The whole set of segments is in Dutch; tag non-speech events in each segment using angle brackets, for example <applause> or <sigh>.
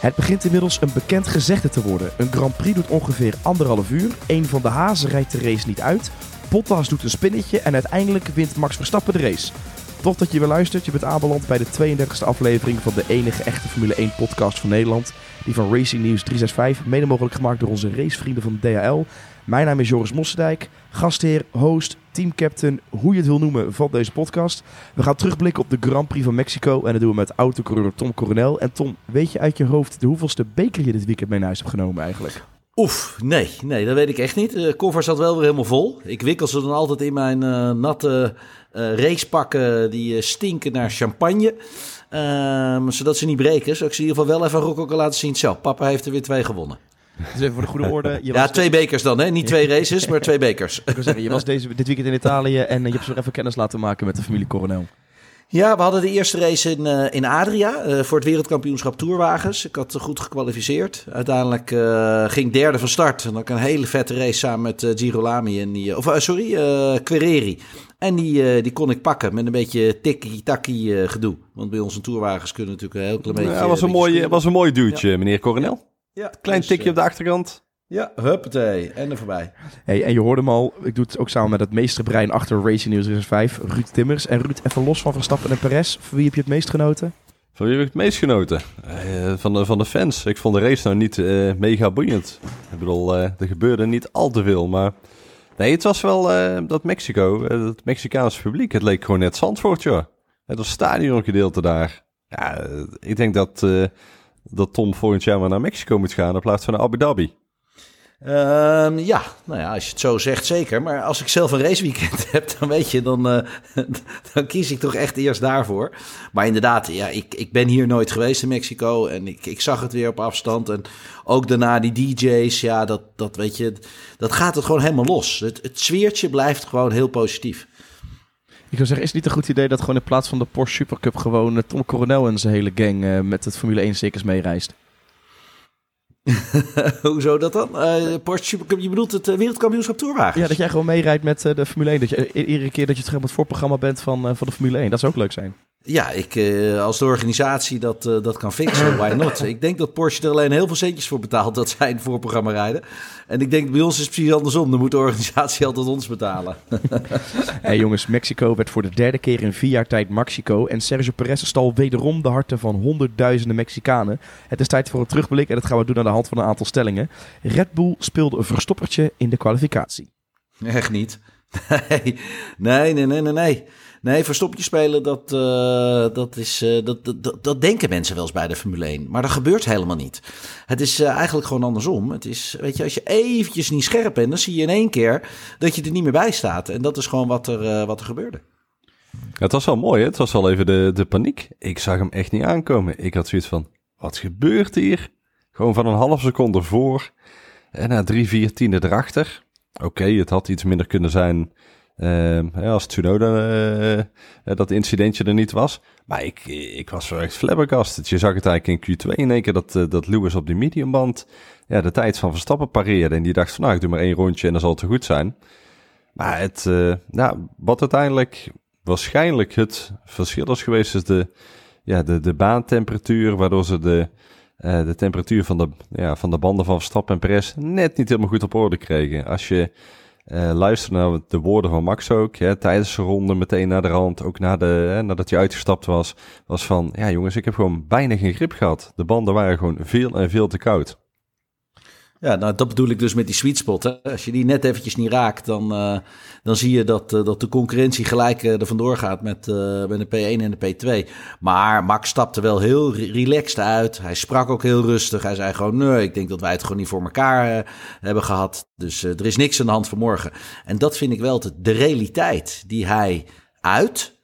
Het begint inmiddels een bekend gezegde te worden. Een Grand Prix doet ongeveer anderhalf uur. Een van de hazen rijdt de race niet uit. Bottas doet een spinnetje en uiteindelijk wint Max Verstappen de race. Tof dat je weer luistert. Je bent aanbeland bij de 32e aflevering van de enige echte Formule 1 podcast van Nederland. Die van Racing News 365, mede mogelijk gemaakt door onze racevrienden van DHL. Mijn naam is Joris Mossendijk, gastheer, host, teamcaptain, hoe je het wil noemen van deze podcast. We gaan terugblikken op de Grand Prix van Mexico en dat doen we met autocoureur Tom Coronel. En Tom, weet je uit je hoofd de hoeveelste beker je dit weekend mee naar huis hebt genomen eigenlijk? Oef, nee, nee, dat weet ik echt niet. De koffer zat wel weer helemaal vol. Ik wikkel ze dan altijd in mijn uh, natte racepakken die uh, stinken naar champagne. Um, zodat ze niet breken. Zo ik zie in ieder geval wel even Rocco laten zien. Zo, papa heeft er weer twee gewonnen. Dus even voor de goede orde. Je ja, twee bekers dan, hè? Niet twee races, maar twee bekers. Ik wil zeggen, je was deze, dit weekend in Italië en je hebt zo even kennis laten maken met de familie Coronel. Ja, we hadden de eerste race in, uh, in Adria uh, voor het wereldkampioenschap Tourwagens. Ik had goed gekwalificeerd. Uiteindelijk uh, ging derde van start. En dan een hele vette race samen met Girolami en die, of sorry, Quereri. En die, die kon ik pakken met een beetje tikkie-takkie gedoe. Want bij onze Tourwagens kunnen natuurlijk een heel klein beetje... Ja, was een, mooi, was een mooi duwtje, ja. meneer Coronel. Ja, Klein dus, tikje op de achterkant. Ja, huppatee. En er voorbij. Hey, en je hoorde hem al, ik doe het ook samen met het meesterbrein achter Racing News 5, Ruud Timmers. En Ruud, even los van Verstappen en Perez, van wie heb je het meest genoten? Van wie heb ik het meest genoten? Uh, van, de, van de fans. Ik vond de race nou niet uh, mega boeiend. Ik bedoel, uh, er gebeurde niet al te veel, maar... Nee, het was wel dat Mexico, het Mexicaanse publiek, het leek gewoon net Zandvoort, joh. Het stadiongedeelte daar. Ja, ik denk dat, dat Tom volgend jaar maar naar Mexico moet gaan in plaats van naar Abu Dhabi. Um, ja, nou ja, als je het zo zegt, zeker. Maar als ik zelf een raceweekend <laughs> heb, dan weet je, dan, uh, <laughs> dan kies ik toch echt eerst daarvoor. Maar inderdaad, ja, ik, ik ben hier nooit geweest in Mexico en ik, ik zag het weer op afstand. En ook daarna die DJ's, ja, dat, dat weet je, dat gaat het gewoon helemaal los. Het, sfeertje blijft gewoon heel positief. Ik zou zeggen, is het niet een goed idee dat gewoon in plaats van de Porsche Supercup gewoon eh, Tom Coronel en zijn hele gang uh, met het Formule 1 circus meereist? <laughs> Hoezo dat dan? Uh, Porsche je bedoelt het uh, wereldkampioenschap Tourwagens? Ja, dat jij gewoon meerijdt met uh, de Formule 1. Dat je iedere keer dat je het, het voorprogramma bent van, van de Formule 1. Dat zou ook leuk zijn. Ja, ik, uh, als de organisatie dat, uh, dat kan fixen, <clears throat> why not? ik denk dat Porsche er alleen heel veel centjes voor betaalt dat zij een voorprogramma rijden. En ik denk bij ons is het precies andersom. Dan moet de organisatie <laughs> altijd ons betalen. <laughs> hey jongens, Mexico werd voor de derde keer in vier jaar tijd Mexico. En Sergio Perez stal wederom de harten van honderdduizenden Mexicanen. Het is tijd voor een terugblik en dat gaan we doen aan de hand van een aantal stellingen. Red Bull speelde een verstoppertje in de kwalificatie. Echt niet. <laughs> Nee, nee, nee, nee, nee. Nee, verstoppertje spelen, dat, uh, dat, is, uh, dat, dat, dat, denken mensen wel eens bij de Formule 1. Maar dat gebeurt helemaal niet. Het is uh, eigenlijk gewoon andersom. Het is, weet je, als je eventjes niet scherp bent, dan zie je in één keer dat je er niet meer bij staat. En dat is gewoon wat er, wat er gebeurde. het was wel mooi, hè? het was wel even de, de paniek. Ik zag hem echt niet aankomen. Ik had zoiets van, wat gebeurt hier? Gewoon van een half seconde voor en na drie, vier tienden erachter. Oké, het had iets minder kunnen zijn uh, als Tsunoda uh, dat incidentje er niet was. Maar ik, ik was wel echt flabbergasted. Je zag het eigenlijk in Q2 in één keer dat, dat Lewis op die mediumband ja, de tijd van Verstappen pareerde. En die dacht van nou, ik doe maar één rondje en dan zal het goed zijn. Maar het, nou, wat uiteindelijk waarschijnlijk het verschil is geweest, is de, ja, de, de baantemperatuur, waardoor ze de, de temperatuur van de, ja, van de banden van Verstappen en Perez net niet helemaal goed op orde kregen. Als je uh, luister naar de woorden van Max ook. Ja, tijdens de ronde, meteen naar de rand, ook de, hè, nadat hij uitgestapt was. Was van, ja jongens, ik heb gewoon bijna geen grip gehad. De banden waren gewoon veel en veel te koud. Ja, nou, dat bedoel ik dus met die sweet spot. Hè. Als je die net eventjes niet raakt, dan, uh, dan zie je dat, uh, dat de concurrentie gelijk uh, er vandoor gaat met, met de P1 en de P2. Maar Max stapte wel heel relaxed uit. Hij sprak ook heel rustig. Hij zei gewoon, nee, ik denk dat wij het gewoon niet voor elkaar hebben gehad. Dus er is niks aan de hand vanmorgen. En dat vind ik wel de, de realiteit die hij uit.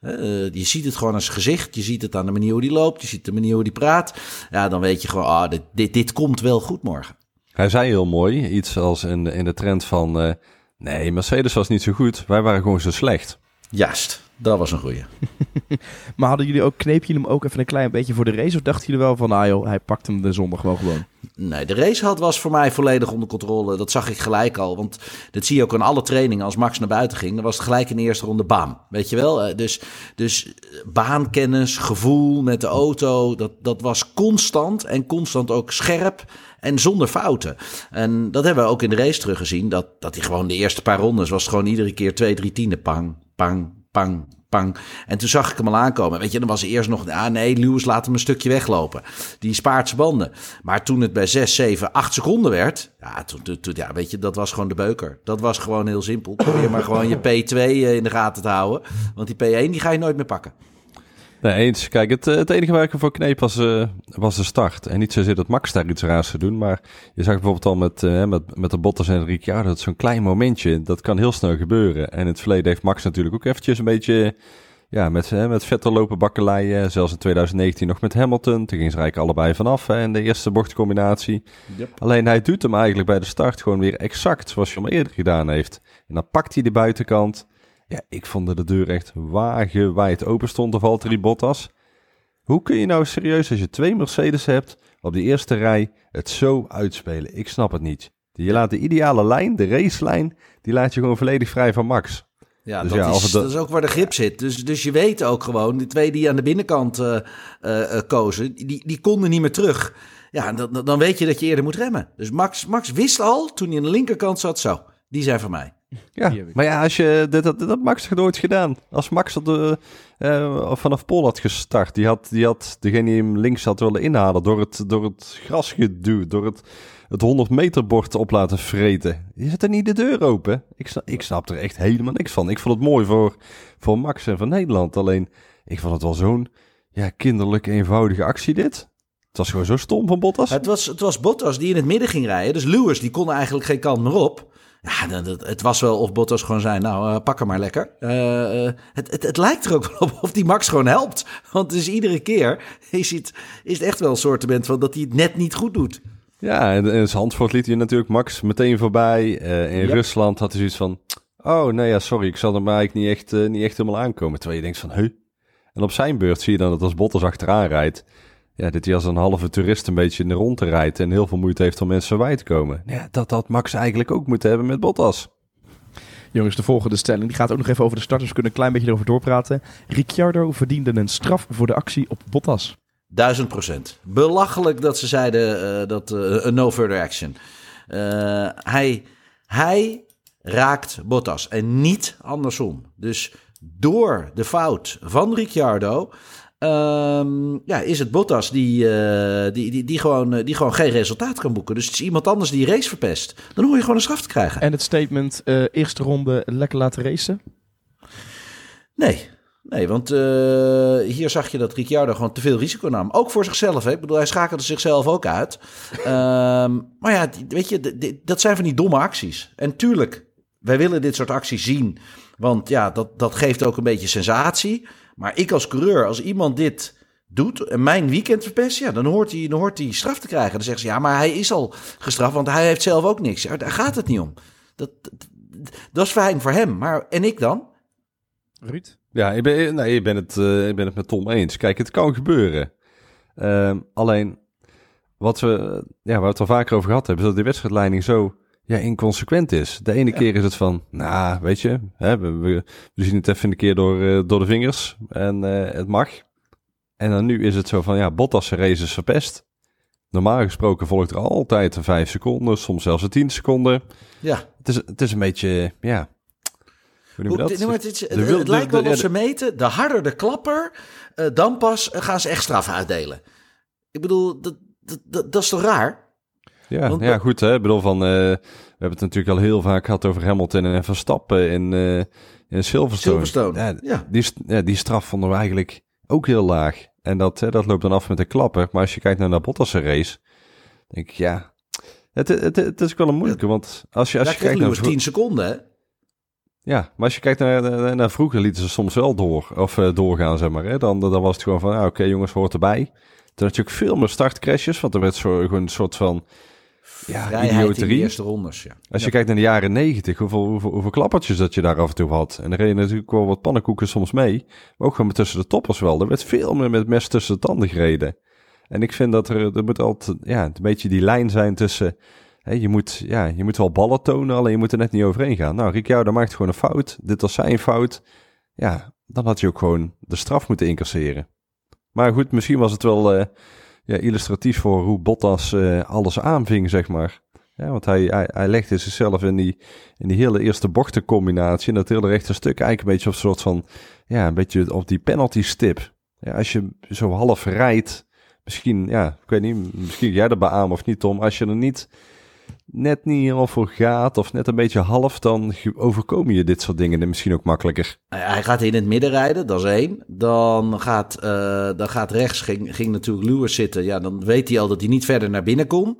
Je ziet het gewoon aan zijn gezicht. Je ziet het aan de manier hoe hij loopt. Je ziet de manier hoe hij praat. Ja, dan weet je gewoon, ah, dit, dit komt wel goed morgen. Hij zei heel mooi, iets als in, in de trend van... Uh, nee, Mercedes was niet zo goed, wij waren gewoon zo slecht. Juist, Dat was een goeie. <laughs> Maar hadden jullie ook, kneep jullie hem ook even een klein beetje voor de race? Of dachten jullie wel van, ah joh, hij pakt hem de zondag wel gewoon? Nee, de racehad was voor mij volledig onder controle. Dat zag ik gelijk al. Want dat zie je ook aan alle trainingen. Als Max naar buiten ging, dan was het gelijk in de eerste ronde baan. Weet je wel? Eh, Dus, dus baankennis, gevoel met de auto, dat, dat was constant. En constant ook scherp en zonder fouten. En dat hebben we ook in de race teruggezien. Dat, dat hij gewoon de eerste paar rondes was gewoon iedere keer twee, drie tienden. Pang, pang, pang, pang. En toen zag ik hem al aankomen. Weet je, dan was er eerst nog... Ah nee, Lewis laat hem een stukje weglopen. Die spaart zijn banden. Maar toen het bij 6, 7, 8 seconden werd... Ja, toen, toen, toen- ja, weet je, dat was gewoon de beuker. Dat was gewoon heel simpel. Probeer maar gewoon je P2 eh, in de gaten te houden. Want die P1 die ga je nooit meer pakken. Nee, eens. Kijk, het, eh, het enige waar ik hem voor kneep was, eh, was de start. En niet zozeer dat Max daar iets raars te doen. Maar je zag bijvoorbeeld al met, eh, met, met de Bottas en Ricciardo... dat zo'n klein momentje, dat kan heel snel gebeuren. En in het verleden heeft Max natuurlijk ook eventjes een beetje... Ja, met, hè, met Vettel lopen bakkeleien. Zelfs in 2019 nog met Hamilton. Toen gingen ze eigenlijk allebei vanaf hè, in de eerste bochtcombinatie. Alleen hij doet hem eigenlijk bij de start gewoon weer exact zoals je hem eerder gedaan heeft. En dan pakt hij de buitenkant. Ja, ik vond dat de deur echt wagenwijd open stond de Valtteri Bottas. Hoe kun je nou serieus als je twee Mercedes hebt op die eerste rij het zo uitspelen? Ik snap het niet. Je laat de ideale lijn, de racelijn, die laat je gewoon volledig vrij van Max. Ja, Dus dat, ja, is, dat- dat is ook waar de grip zit. Dus, dus je weet ook gewoon, die twee die aan de binnenkant eh, eh, eh, kozen, die, die konden niet meer terug. Ja, dan, dan weet je dat je eerder moet remmen. Dus Max, Max wist al, toen hij aan de linkerkant zat, zo, die zijn van mij. Ja, maar ja, als je, dat, dat, dat had Max toch nooit gedaan. Als Max dat, eh, eh, vanaf Pol had gestart, die had, die had degene die hem links had willen inhalen door het, door het gras geduwd, door het, het 100 meter bord op laten vreten. Je zet er niet de deur open. Ik snap, ik snap er echt helemaal niks van. Ik vond het mooi voor, voor Max en voor Nederland. Alleen, ik vond het wel zo'n ja, kinderlijk eenvoudige actie dit. Het was gewoon zo stom van Bottas. Het was, het was Bottas die in het midden ging rijden. Dus Lewis, die kon eigenlijk geen kant meer op. Ja, dat- het was wel of Bottas gewoon zei, nou, eh, pak hem maar lekker. Eh, eh, het, het, het lijkt er ook wel op of die Max gewoon helpt. Want dus iedere keer is het, is het echt wel een soort van dat hij het net niet goed doet. Ja, en in Zandvoort liet hij natuurlijk Max meteen voorbij. In Yep. Rusland had hij zoiets van... Oh, nee, ja, sorry, ik zal er maar eigenlijk niet echt, niet echt helemaal aankomen. Terwijl je denkt van, huh? En op zijn beurt zie je dan dat als Bottas achteraan rijdt... Ja, dat hij als een halve toerist een beetje in de ronde rijdt... en heel veel moeite heeft om mensen bij te komen. Ja, dat had Max eigenlijk ook moeten hebben met Bottas. Jongens, de volgende stelling die gaat ook nog even over de starters. We kunnen een klein beetje erover doorpraten. Ricciardo verdiende een straf voor de actie op Bottas. Duizend procent. Belachelijk dat ze zeiden eh, dat eh no further action. Eh, hij, hij raakt Bottas en niet andersom. Dus door de fout van Ricciardo ehm, ja, is het Bottas die, eh, die, die, die, gewoon, eh, die gewoon geen resultaat kan boeken. Dus het is iemand anders die race verpest. Dan hoor je gewoon een straf te krijgen. En het statement, eh, eerste ronde lekker laten racen. Nee. Nee, want hier zag je dat Ricciardo gewoon te veel risico nam. Ook voor zichzelf. Hè? Ik bedoel, hij schakelde zichzelf ook uit. Ehm, maar ja, weet je, dat zijn van die domme acties. En tuurlijk, wij willen dit soort acties zien. Want ja, dat, dat geeft ook een beetje sensatie. Maar ik als coureur, als iemand dit doet en mijn weekend verpest, ja, dan hoort hij, dan hoort hij straf te krijgen. Dan zeggen ze, ja, maar hij is al gestraft, want hij heeft zelf ook niks. Ja, daar gaat het niet om. Dat, dat, dat is fijn voor hem. Maar en ik dan? Ruud? Ja, ik ben, nee, ik ben, het, eh, ik ben het met Tom eens. Kijk, het kan gebeuren. Ehm, alleen, wat we, ja, waar we het al vaker over gehad hebben, is dat de wedstrijdleiding zo ja, inconsequent is. De ene keer is het van, nou, weet je, hè, we, we, we zien het even een keer door, eh, door de vingers en eh, het mag. En dan nu is het zo van, ja, Bottas race is verpest. Normaal gesproken volgt er altijd een 5 seconden, soms zelfs een 10 seconden. Ja. Het is, het is een beetje, ja. Hoe noem je dat? het, lijkt wel of de- ze meten, de harder de klapper, eh, dan pas gaan ze echt straf uitdelen. Ik bedoel, dat, dat, dat, dat is toch raar? Ja, Want- ja goed. Hè? Ik bedoel, van, eh, we hebben het natuurlijk al heel vaak gehad over Hamilton en Verstappen in, eh in Silverstone. Silverstone, Ja, ja. Die, ja, die straf vonden we eigenlijk ook heel laag. En dat, hè, dat loopt dan af met een klapper. Maar als je kijkt naar de Bottas' race, denk ik, ja... Het, het, het is ook wel een moeilijke, want als je, als Daar je kijkt naar... Lewis vro- 10 seconden, hè? Ja, maar als je kijkt naar, naar, naar vroeger lieten ze soms wel door, of eh, doorgaan, zeg maar. Hè? Dan, dan was het gewoon van, ah, oké jongens, hoort erbij. Toen had je ook veel meer startcrashes, want er werd zo, gewoon een soort van... vrijheid in de idioterie. eerste rondes. Ja. Als je kijkt naar de jaren negentig, hoeveel, hoeveel, hoeveel klappertjes dat je daar af en toe had. En er reden natuurlijk wel wat pannenkoeken soms mee. Maar ook gewoon tussen de toppers wel. Er werd veel meer met mes tussen de tanden gereden. En ik vind dat er, er moet altijd ja, een beetje die lijn zijn tussen... Hè, je, moet, ja, je moet wel ballen tonen, alleen je moet er net niet overheen gaan. Nou, Ricciardo maakt gewoon een fout. Dit was zijn fout. Ja, dan had je ook gewoon de straf moeten incasseren. Maar goed, misschien was het wel eh, ja, illustratief voor hoe Bottas eh, alles aanving, zeg maar. Want hij, hij, legde zichzelf in die, in die hele eerste bochtencombinatie. En dat hele rechte stuk eigenlijk een beetje op een soort van... Ja, een beetje op die penalty stip. Ja, als je zo half rijdt... Misschien, ja, ik weet niet, misschien jij er beamen of niet, Tom. Als je er niet net niet helemaal voor gaat of net een beetje half, dan overkomen je dit soort dingen misschien ook makkelijker. Nou Hij gaat in het midden rijden, dat is één. Dan gaat, eh, dan gaat rechts, ging, ging natuurlijk Lewis zitten. Ja, dan weet hij al dat hij niet verder naar binnen kon.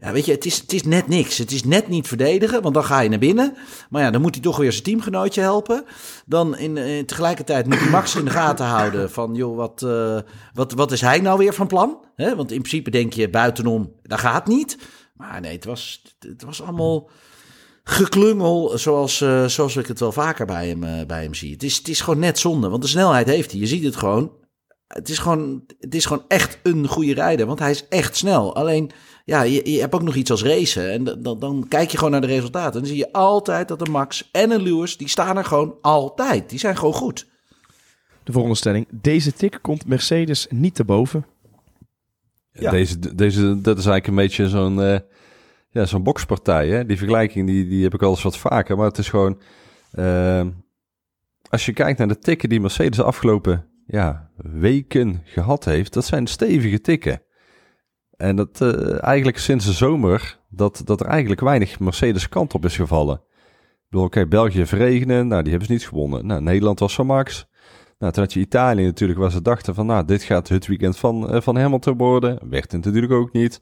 Ja, weet je, het is, het is net niks. Het is net niet verdedigen, want dan ga je naar binnen. Maar ja, dan moet hij toch weer zijn teamgenootje helpen. Dan in, eh, tegelijkertijd moet hij Max in de gaten houden van, joh, wat, eh, wat, wat is hij nou weer van plan? Want in principe denk je buitenom, dat gaat niet. Maar nee, het was, het was allemaal geklungel zoals, eh, zoals ik het wel vaker bij hem, eh, bij hem zie. Het is, het is gewoon net zonde, want de snelheid heeft hij. Je ziet het gewoon. Het is gewoon, het is gewoon echt een goede rijder, want hij is echt snel. Alleen, ja, je, je hebt ook nog iets als racen. En dan- dan, kijk je gewoon naar de resultaten. En dan zie je altijd dat een Max en een Lewis, die staan er gewoon altijd. Die zijn gewoon goed. De volgende stelling. Deze tik komt Mercedes niet te boven. Ja. Deze, deze, dat is eigenlijk een beetje zo'n eh, ja, zo'n bokspartij. Hè? Die vergelijking die, die heb ik al eens wat vaker. Maar het is gewoon... eh, als je kijkt naar de tikken die Mercedes de afgelopen ja, weken gehad heeft... dat zijn stevige tikken. En dat eh, eigenlijk sinds de zomer... Dat, dat er eigenlijk weinig Mercedes kant op is gevallen. Ik bedoel, kijk, België verregenen. Nou, die hebben ze niet gewonnen. Nou, Nederland was van Max. Nou, toen had je Italië natuurlijk, waar ze dachten van, nou, dit gaat het weekend van, eh, van Hamilton worden. Werd het natuurlijk ook niet.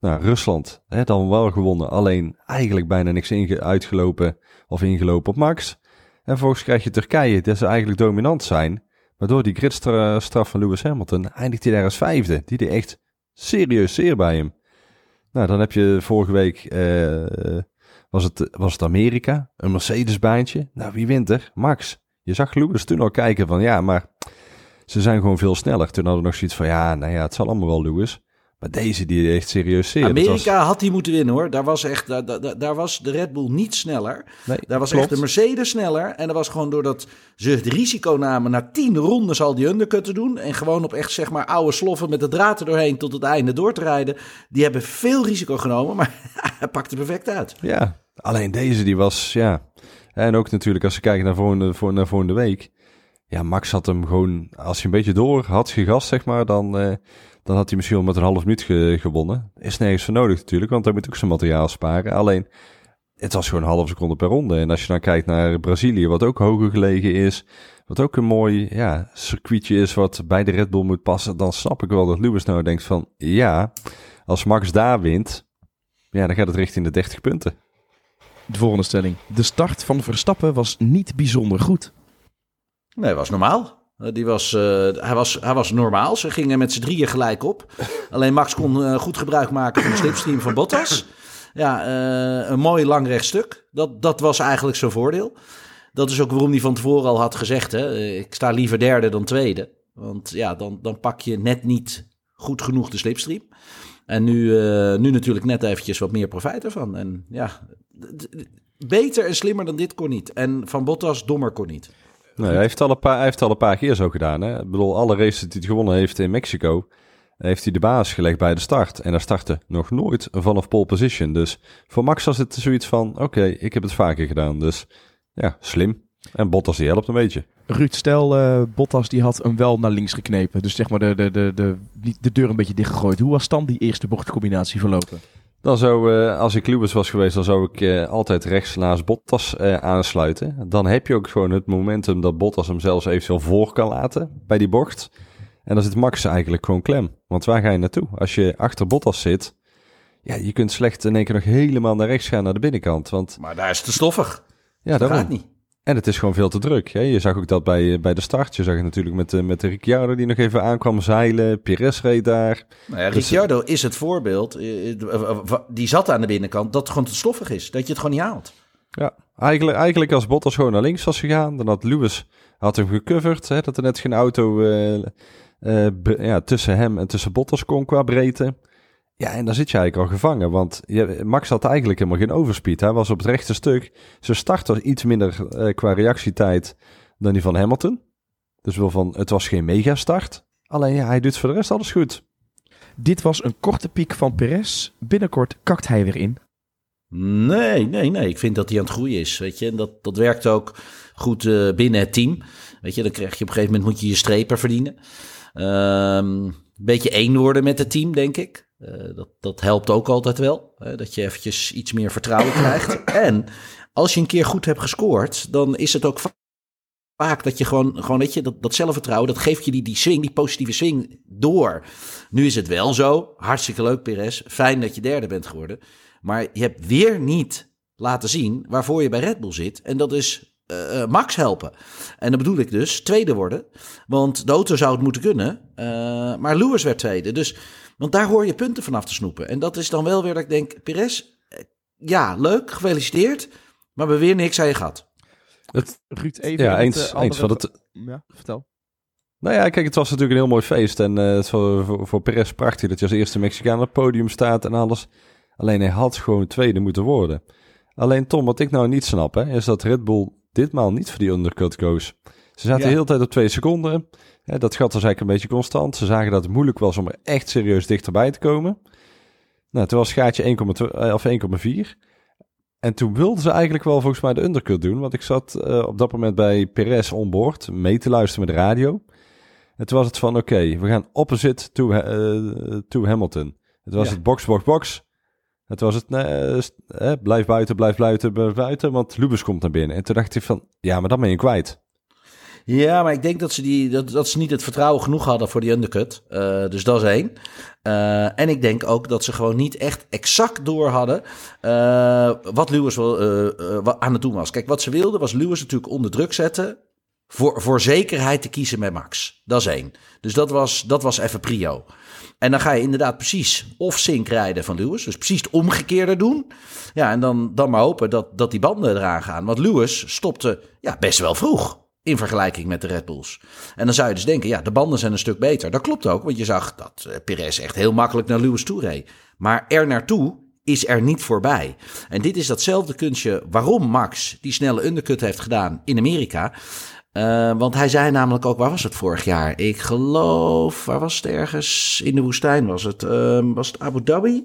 Nou, Rusland, hè, dan wel gewonnen. Alleen eigenlijk bijna niks uitgelopen of ingelopen op Max. En vervolgens krijg je Turkije, dat ze eigenlijk dominant zijn. Maar door die gridstraf van Lewis Hamilton eindigt hij daar als vijfde. Die deed echt serieus zeer bij hem. Nou, dan heb je vorige week, eh, was, het, was het Amerika, een Mercedes-baantje. Nou, wie wint er? Max. Je zag Lewis toen al kijken van, ja, maar ze zijn gewoon veel sneller. Toen hadden we nog zoiets van, ja, nou ja, het zal allemaal wel Lewis. Maar deze, die echt serieus zeer. Was- Amerika had hij moeten winnen hoor. Daar was, echt, daar, daar, daar was de Red Bull niet sneller. Nee, Daar was klopt. echt de Mercedes sneller. En dat was gewoon doordat ze het risico namen na tien rondes al die undercut te doen. En gewoon op echt zeg maar oude sloffen met de draad er doorheen tot het einde door te rijden. Die hebben veel risico genomen, maar <laughs> hij pakte perfect uit. Ja, alleen deze die was, ja. En ook natuurlijk als je kijkt naar volgende, voor, naar volgende week. Ja, Max had hem gewoon, als hij een beetje door had gegast, zeg maar, dan, eh, dan had hij misschien wel met een half minuut ge- gewonnen. Is nergens voor nodig natuurlijk, want hij moet ook zijn materiaal sparen. Alleen, het was gewoon een halve seconde per ronde. En als je dan kijkt naar Brazilië, wat ook hoger gelegen is, wat ook een mooi ja, circuitje is wat bij de Red Bull moet passen, dan snap ik wel dat Lewis nou denkt van, ja, als Max daar wint, ja, dan gaat het richting de 30 punten. De volgende stelling. De start van Verstappen was niet bijzonder goed. Nee, was normaal. Die was, eh, hij, was, hij was normaal. Ze gingen met z'n drieën gelijk op. Alleen Max kon eh, goed gebruik maken van de slipstream van Bottas. Ja, eh, een mooi lang rechtstuk. Dat, dat was eigenlijk zijn voordeel. Dat is ook waarom hij van tevoren al had gezegd: hè, ik sta liever derde dan tweede. Want ja, dan, dan pak je net niet goed genoeg de slipstream. En nu, nu natuurlijk net eventjes wat meer profijt ervan. En ja, beter en slimmer dan dit kon niet. En van Bottas dommer kon niet. Nee, hij heeft, al een paar, hij heeft al een paar keer zo gedaan. Hè? Ik bedoel, alle races die hij gewonnen heeft in Mexico, heeft hij de baas gelegd bij de start. En daar startte nog nooit vanaf pole position. Dus voor Max was het zoiets van, oké, ik heb het vaker gedaan. Dus ja, slim. En Bottas die helpt een beetje. Ruud, stel eh, Bottas die had hem wel naar links geknepen. Dus zeg maar de, de, de, de, de deur een beetje dichtgegooid. Hoe was dan die eerste bochtcombinatie verlopen? Dan zou, eh, als ik Lewis was geweest, dan zou ik eh, altijd rechts naast Bottas eh, aansluiten. Dan heb je ook gewoon het momentum dat Bottas hem zelfs eventueel voor kan laten bij die bocht. En dan zit Max eigenlijk gewoon klem. Want waar ga je naartoe? Als je achter Bottas zit, ja, je kunt slecht in één keer nog helemaal naar rechts gaan naar de binnenkant. Want Maar daar is het te stoffig. ja, dat daarom. gaat niet. En het is gewoon veel te druk. Hè? Je zag ook dat bij, bij de start. Je zag het natuurlijk met, de- met de Ricciardo die nog even aankwam zeilen. Perez reed daar. Nou ja, Dus- Ricciardo is het voorbeeld. eh, eh, eh, Die zat aan de binnenkant dat het gewoon te stoffig is. Dat je het gewoon niet haalt. Ja, eigenlijk, eigenlijk als Bottas gewoon naar links was gegaan, dan had Lewis had hem gecoverd. Hè, dat er net geen auto eh, eh, ja, tussen hem en tussen Bottas kon qua breedte. Ja, en dan zit je eigenlijk al gevangen. Want Max had eigenlijk helemaal geen overspeed. Hij was op het rechte stuk. Zijn start was iets minder eh, qua reactietijd dan die van Hamilton. Dus wel van, het was geen megastart. Alleen ja, hij doet voor de rest alles goed. Dit was een korte piek van Perez. Binnenkort kakt hij weer in. Nee, nee, nee. Ik vind dat hij aan het groeien is. Weet je, en dat, dat werkt ook goed eh, binnen het team. Weet je, dan krijg je op een gegeven moment moet je je strepen verdienen. Ehm, een beetje één worden met het team, denk ik. Eh, dat, dat helpt ook altijd wel. hè, dat je eventjes iets meer vertrouwen <coughs> krijgt. En als je een keer goed hebt gescoord, dan is het ook va- vaak dat je gewoon, gewoon weet je, dat, dat zelfvertrouwen, dat geeft je die, die swing, die positieve swing door. Nu is het wel zo. Hartstikke leuk, Perez. Fijn dat je derde bent geworden. Maar je hebt weer niet laten zien waarvoor je bij Red Bull zit. En dat is eh, eh, Max helpen. En dan bedoel ik dus tweede worden. Want de auto zou het moeten kunnen. maar Lewis werd tweede. Dus, want daar hoor je punten vanaf te snoepen. En dat is dan wel weer dat ik denk, Perez, eh, ja, leuk, gefeliciteerd. Maar we hebben weer niks aan je gehad. Het, Ruud, even... ja, het, eens. eh, eens van het, Ja, vertel. Nou ja, kijk, het was natuurlijk een heel mooi feest. En eh, het voor, voor, voor Perez prachtig dat je als eerste Mexicaan op het podium staat en alles. Alleen hij had gewoon tweede moeten worden. Alleen Tom, wat ik nou niet snap, hè, is dat Red Bull ditmaal niet voor die undercut koos. Ze zaten Ja. de hele tijd op twee seconden. Hè, dat gat was eigenlijk een beetje constant. Ze zagen dat het moeilijk was om er echt serieus dichterbij te komen. Nou, toen was het gaatje 1,2 eh, of 1,4. En toen wilden ze eigenlijk wel volgens mij de undercut doen. Want ik zat eh, op dat moment bij Perez onboard mee te luisteren met de radio. En toen was het van, oké, we gaan opposite to, eh, to Hamilton. Het was Ja. het box, box, box. Het was het, eh, blijf buiten, blijf buiten, blijf buiten, want Lubus komt naar binnen. En toen dacht ik van, ja, maar dan ben je kwijt. Ja, maar ik denk dat ze, die, dat, dat ze niet het vertrouwen genoeg hadden voor die undercut. Eh, dus dat is één. Eh, en ik denk ook dat ze gewoon niet echt exact door hadden eh, wat Lewis wel, aan het doen was. Kijk, wat ze wilden was Lewis natuurlijk onder druk zetten. Voor, voor zekerheid te kiezen met Max. Dat is één. Dus dat was, dat was even prio. En dan ga je inderdaad precies of sync rijden van Lewis. Dus precies het omgekeerde doen. Ja, en dan, dan maar hopen dat, dat die banden eraan gaan. Want Lewis stopte ja, best wel vroeg in vergelijking met de Red Bulls. En dan zou je dus denken, ja, de banden zijn een stuk beter. Dat klopt ook, want je zag dat eh, Perez echt heel makkelijk naar Lewis toe. Maar er naartoe is er niet voorbij. En dit is datzelfde kunstje waarom Max die snelle undercut heeft gedaan in Amerika. Eh, want hij zei namelijk ook, waar was het vorig jaar? Ik geloof, waar was het ergens? In de woestijn was het. Ehm, was het Abu Dhabi?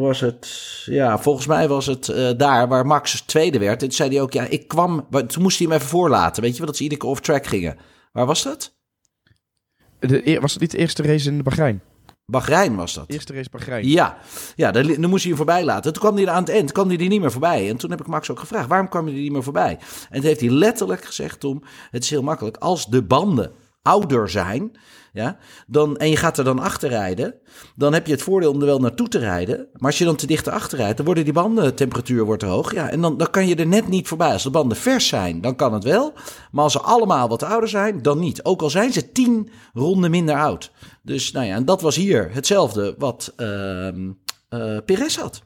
Was het, ja, volgens mij was het eh, daar waar Max tweede werd. En toen zei hij ook, ja, ik kwam, wa- toen moest hij hem even voorlaten. Weet je wel, dat ze iedere keer off-track gingen. Waar was dat? De, was het niet de eerste race in Bahrein? Bahrein was dat. Eerste race Bahrein. Ja, ja dan, dan moest hij hem voorbij laten. Toen kwam hij aan het eind, kwam hij er niet meer voorbij. En toen heb ik Max ook gevraagd, waarom kwam je er niet meer voorbij? En toen heeft hij letterlijk gezegd, Tom, het is heel makkelijk. Als de banden ouder zijn, ja, dan, en je gaat er dan achter rijden, dan heb je het voordeel om er wel naartoe te rijden. Maar als je dan te dicht achter rijdt, dan worden die bandentemperatuur wordt hoog. Ja, en dan, dan kan je er net niet voorbij. Als de banden vers zijn, dan kan het wel. Maar als ze allemaal wat ouder zijn, dan niet. Ook al zijn ze tien ronden minder oud. Dus nou ja, en dat was hier hetzelfde wat ehm eh Perez had.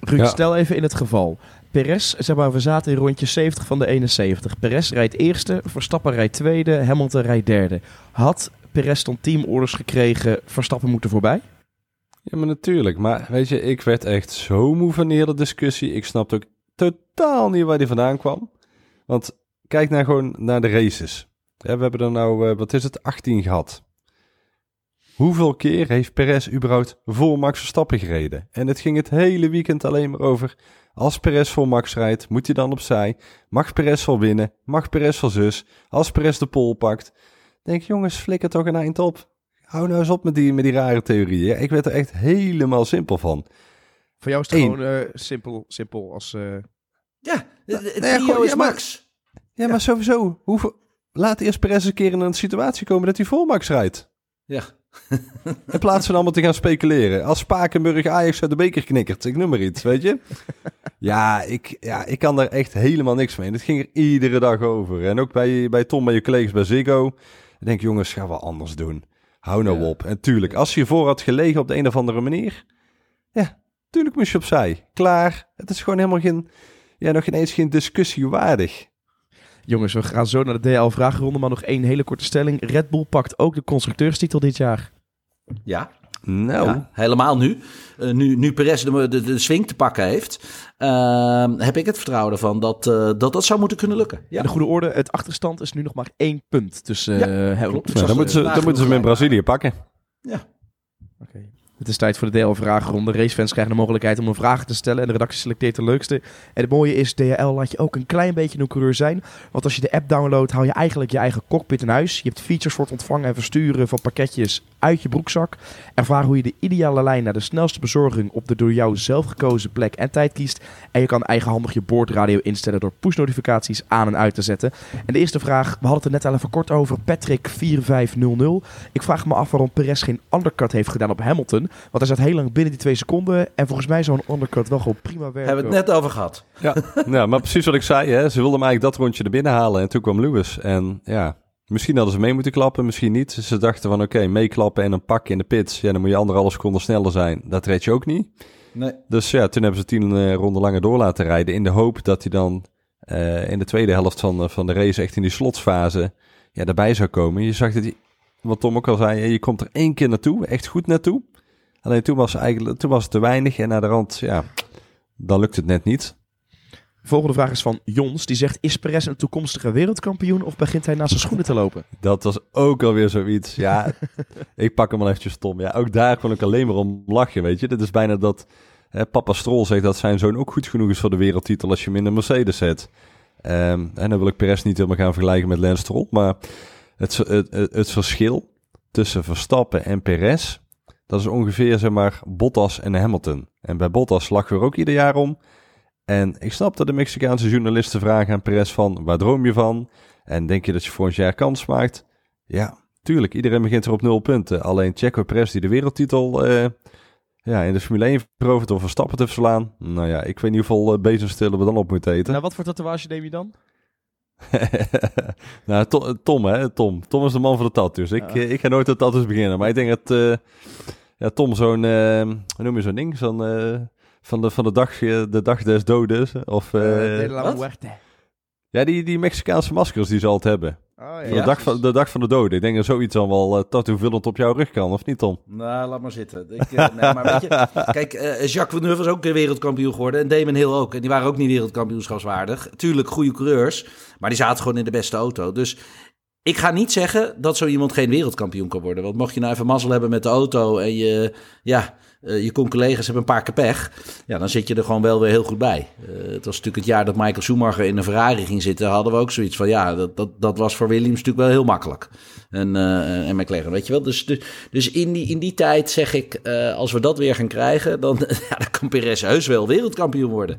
Ruud, Ja. stel even in het geval. Perez, zeg maar, we zaten in rondje 70 van de 71. Perez rijdt eerste, Verstappen rijdt tweede, Hamilton rijdt derde. Had Perez dan teamorders gekregen, Verstappen moeten voorbij? Ja, maar natuurlijk. Maar weet je, ik werd echt zo moe van die hele discussie. Ik snapte ook totaal niet waar die vandaan kwam. Want kijk nou gewoon naar de races. We hebben er nou, eh, wat is het, 18 gehad. Hoeveel keer heeft Perez überhaupt voor Max Verstappen gereden? En het ging het hele weekend alleen maar over... Als Perez voor Max rijdt, moet hij dan opzij? Mag Perez wel winnen? Mag Perez wel zus? Als Perez de pol pakt? Denk jongens, flikker toch een eind op. Hou nou eens op met die, met die rare theorieën. Ik werd er echt helemaal simpel van. Voor jou is het Eén. gewoon eh, simpel, simpel als... eh, Ja, het het nou ja, trio gewoon- is ja, maar- Max. Ja, maar sowieso. Hoeveel... Laat eerst Perez een keer in een situatie komen dat hij voor Max rijdt. Ja. In plaats van allemaal te gaan speculeren. Als Spakenburg Ajax uit de beker knikkert, ik noem maar iets, weet je. Ja ik, ja, ik kan daar echt helemaal niks mee. Het ging er iedere dag over. En ook bij, bij Tom, bij je collega's bij Ziggo. Ik denk, jongens, gaan we anders doen. Hou nou Ja. op. En tuurlijk, als je voor had gelegen op de een of andere manier. Ja, tuurlijk moest je opzij. Klaar. Het is gewoon helemaal geen, ja, nog ineens geen discussie waardig. Jongens, we gaan zo naar de DL-vragenronde, maar nog één hele korte stelling. Red Bull pakt ook de constructeurstitel dit jaar. Ja, Nou, ja, helemaal nu. Eh, nu. Nu Perez de, de, de swing te pakken heeft, ehm, heb ik het vertrouwen ervan dat, eh, dat dat zou moeten kunnen lukken. Ja. In de goede orde, het achterstand is nu nog maar één punt tussen Ja, eh, klopt. dan, moeten ze, dan moeten ze hem in Brazilië pakken. Oké. Het is tijd voor de DL-vragenronde. Racefans krijgen de mogelijkheid om een vraag te stellen en de redactie selecteert de leukste. En het mooie is, DHL laat je ook een klein beetje een coureur zijn. Want als je de app downloadt, hou je eigenlijk je eigen cockpit in huis. Je hebt features voor het ontvangen en versturen van pakketjes uit je broekzak. Ervaar hoe je de ideale lijn naar de snelste bezorging op de door jou zelf gekozen plek en tijd kiest. En je kan eigenhandig je boordradio instellen door pushnotificaties aan en uit te zetten. En de eerste vraag, we hadden het er net al even kort over, Patrick4500. Ik vraag me af waarom Perez geen undercut heeft gedaan op Hamilton. Want hij zat heel lang binnen die twee seconden. En volgens mij zou een undercut wel gewoon prima werken. Hebben we het net over gehad. Ja, ja, maar precies wat ik zei. Hè. Ze wilden hem eigenlijk dat rondje er binnen halen. En toen kwam Lewis. En ja, misschien hadden ze mee moeten klappen, misschien niet. Ze dachten van oké, meeklappen en een pak in de pits. Ja, dan moet je anderhalve seconde sneller zijn. Dat red je ook niet. Nee. Dus ja, toen hebben ze tien eh, ronden langer door laten rijden. In de hoop dat hij dan eh, in de tweede helft van, eh, van de race, echt in die slotsfase, ja, daarbij zou komen. Je zag dat hij, wat Tom ook al zei, je komt er één keer naartoe, echt goed naartoe. Alleen toen was, eigenlijk, toen was het te weinig en naar de rand, ja, dan lukt het net niet. Volgende vraag is van Jons. Die zegt, is Perez een toekomstige wereldkampioen of begint hij naast zijn schoenen te lopen? <laughs> Dat was ook alweer zoiets. Ja, <laughs> ik pak hem wel eventjes Tom. Ja, ook daar kon ik alleen maar om lachen, weet je. Dit is bijna dat hè, papa Strol zegt dat zijn zoon ook goed genoeg is voor de wereldtitel als je hem in een Mercedes zet. Ehm, en dan wil ik Perez niet helemaal gaan vergelijken met Lance Stroll. Maar het, het, het, verschil tussen Verstappen en Perez, dat is ongeveer zeg maar Bottas en Hamilton. En bij Bottas lachen we er ook ieder jaar om. En ik snap dat de Mexicaanse journalisten vragen aan Perez van, waar droom je van? En denk je dat je volgend jaar kans maakt? Ja, tuurlijk. Iedereen begint er op nul punten. Alleen Checo Perez die de wereldtitel eh, ja, in de Formule 1 verovert door Verstappen te verslaan. Nou ja, ik weet niet hoeveel uh, bezemstillen we dan op moeten eten. Nou, wat voor tatoeage neem je dan? <laughs> nou, Tom, Tom, hè, Tom. Tom is de man van de tattoos. Ik, Ja. eh, ik ga nooit de tattoos beginnen. Maar ik denk dat eh, ja, Tom zo'n, eh, hoe noem je zo'n ding? Zo'n, eh, van, de, van de, dag, eh, de dag des dodes. Of, eh, de la wat? muerte. ja, die, die Mexicaanse maskers die ze altijd hebben. Oh, Ja. de, dag van, de dag van de doden. Ik denk dat zoiets dan wel uh, tattoo-vullend op jouw rug kan, of niet, Tom? Nou, laat maar zitten. Ik, eh, nee, maar weet je, <laughs> kijk, eh, Jacques Villeneuve was ook wereldkampioen geworden. En Damon Hill ook. En die waren ook niet wereldkampioenschapswaardig. Tuurlijk, goede coureurs. Maar die zaten gewoon in de beste auto. Dus ik ga niet zeggen dat zo iemand geen wereldkampioen kan worden. Want mocht je nou even mazzel hebben met de auto en je, ja, eh, je collega's hebben een paar keer pech. Ja, dan zit je er gewoon wel weer heel goed bij. Eh, het was natuurlijk het jaar dat Michael Schumacher in een Ferrari ging zitten. Hadden we ook zoiets van, ja, dat, dat, dat was voor Williams natuurlijk wel heel makkelijk. En, eh en McLaren, weet je wel. Dus, dus, dus in, die, in die tijd zeg ik, als we dat weer gaan krijgen, dan, <laughs> ja, dan kan Perez heus wel wereldkampioen worden.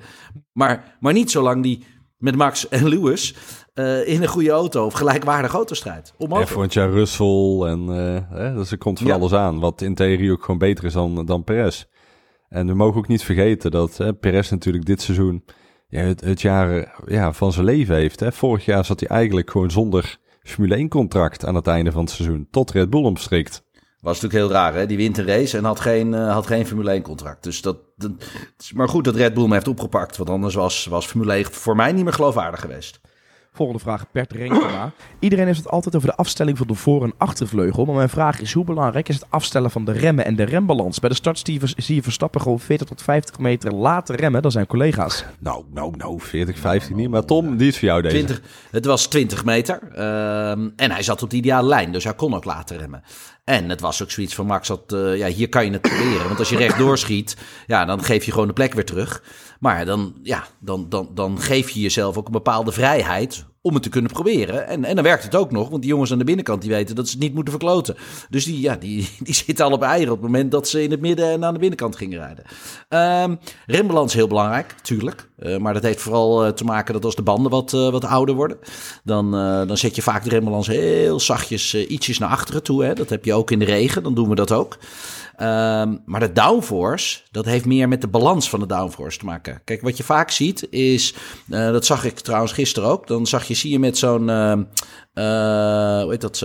Maar, maar niet zolang die met Max en Lewis eh, in een goede auto of gelijkwaardige autostrijd. En Onmogelijk. volgend jaar Russell en eh, hè, dus er komt van Ja. alles aan. Wat in theorie ook gewoon beter is dan, dan Perez. En we mogen ook niet vergeten dat hè, Perez natuurlijk dit seizoen ja, het, het jaar ja, van zijn leven heeft. Hè. Vorig jaar zat hij eigenlijk gewoon zonder Formule 1 contract aan het einde van het seizoen. Tot Red Bull hem strikt. Was natuurlijk heel raar, hè? Die wint een race en had geen, eh, had geen Formule 1 contract. Dus dat, is maar goed dat Red Bull hem heeft opgepakt. Want anders was, was Formule 1 voor mij niet meer geloofwaardig geweest. Volgende vraag, Bert Renkema. Iedereen heeft het altijd over de afstelling van de voor- en achtervleugel. Maar mijn vraag is, hoe belangrijk is het afstellen van de remmen en de rembalans? Bij de start zie je- zie je Verstappen gewoon 40 tot 50 meter later remmen dan zijn collega's. Nou, nou, nou, 40, 15 niet. Maar Tom, die is voor jou deze. 20, het was 20 meter. ehm, en hij zat op de ideale lijn, dus hij kon ook laten remmen. En het was ook zoiets van Max, dat, eh, ja, hier kan je het proberen. Want als je rechtdoor schiet, ja, dan geef je gewoon de plek weer terug. Maar dan, ja, dan, dan, dan geef je jezelf ook een bepaalde vrijheid om het te kunnen proberen. En, en dan werkt het ook nog, want die jongens aan de binnenkant die weten dat ze het niet moeten verkloten. Dus die, ja, die, <laughs> die zitten al op eieren op het moment dat ze in het midden en aan de binnenkant gingen rijden. Ehm rembalans heel belangrijk, tuurlijk. Eh, maar dat heeft vooral eh, te maken dat als de banden wat, eh, wat ouder worden, dan, dan zet je vaak de rembalans heel zachtjes ietsjes naar achteren toe. Hè. Dat heb je ook in de regen, dan doen we dat ook. Ehm, maar de downforce, dat heeft meer met de balans van de downforce te maken. Kijk, wat je vaak ziet is, uh, dat zag ik trouwens gisteren ook. Dan zag je, zie je met zo'n, uh, hoe heet dat?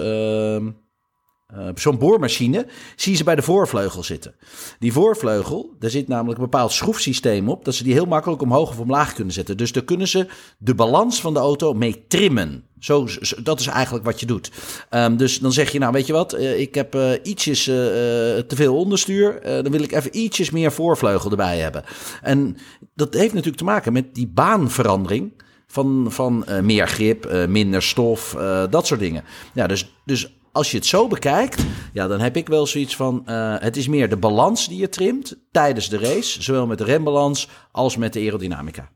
Uh, Zo'n boormachine zie ze bij de voorvleugel zitten. Die voorvleugel, daar zit namelijk een bepaald schroefsysteem op, dat ze die heel makkelijk omhoog of omlaag kunnen zetten. Dus daar kunnen ze de balans van de auto mee trimmen. Zo, dat is eigenlijk wat je doet. Um, dus dan zeg je, nou weet je wat, uh, ik heb uh, ietsjes te veel onderstuur, dan wil ik even ietsjes meer voorvleugel erbij hebben. En dat heeft natuurlijk te maken met die baanverandering van, van meer grip, minder stof, dat soort dingen. Ja, dus, dus als je het zo bekijkt, ja, dan heb ik wel zoiets van: uh, het is meer de balans die je trimt tijdens de race, zowel met de rembalans als met de aerodynamica.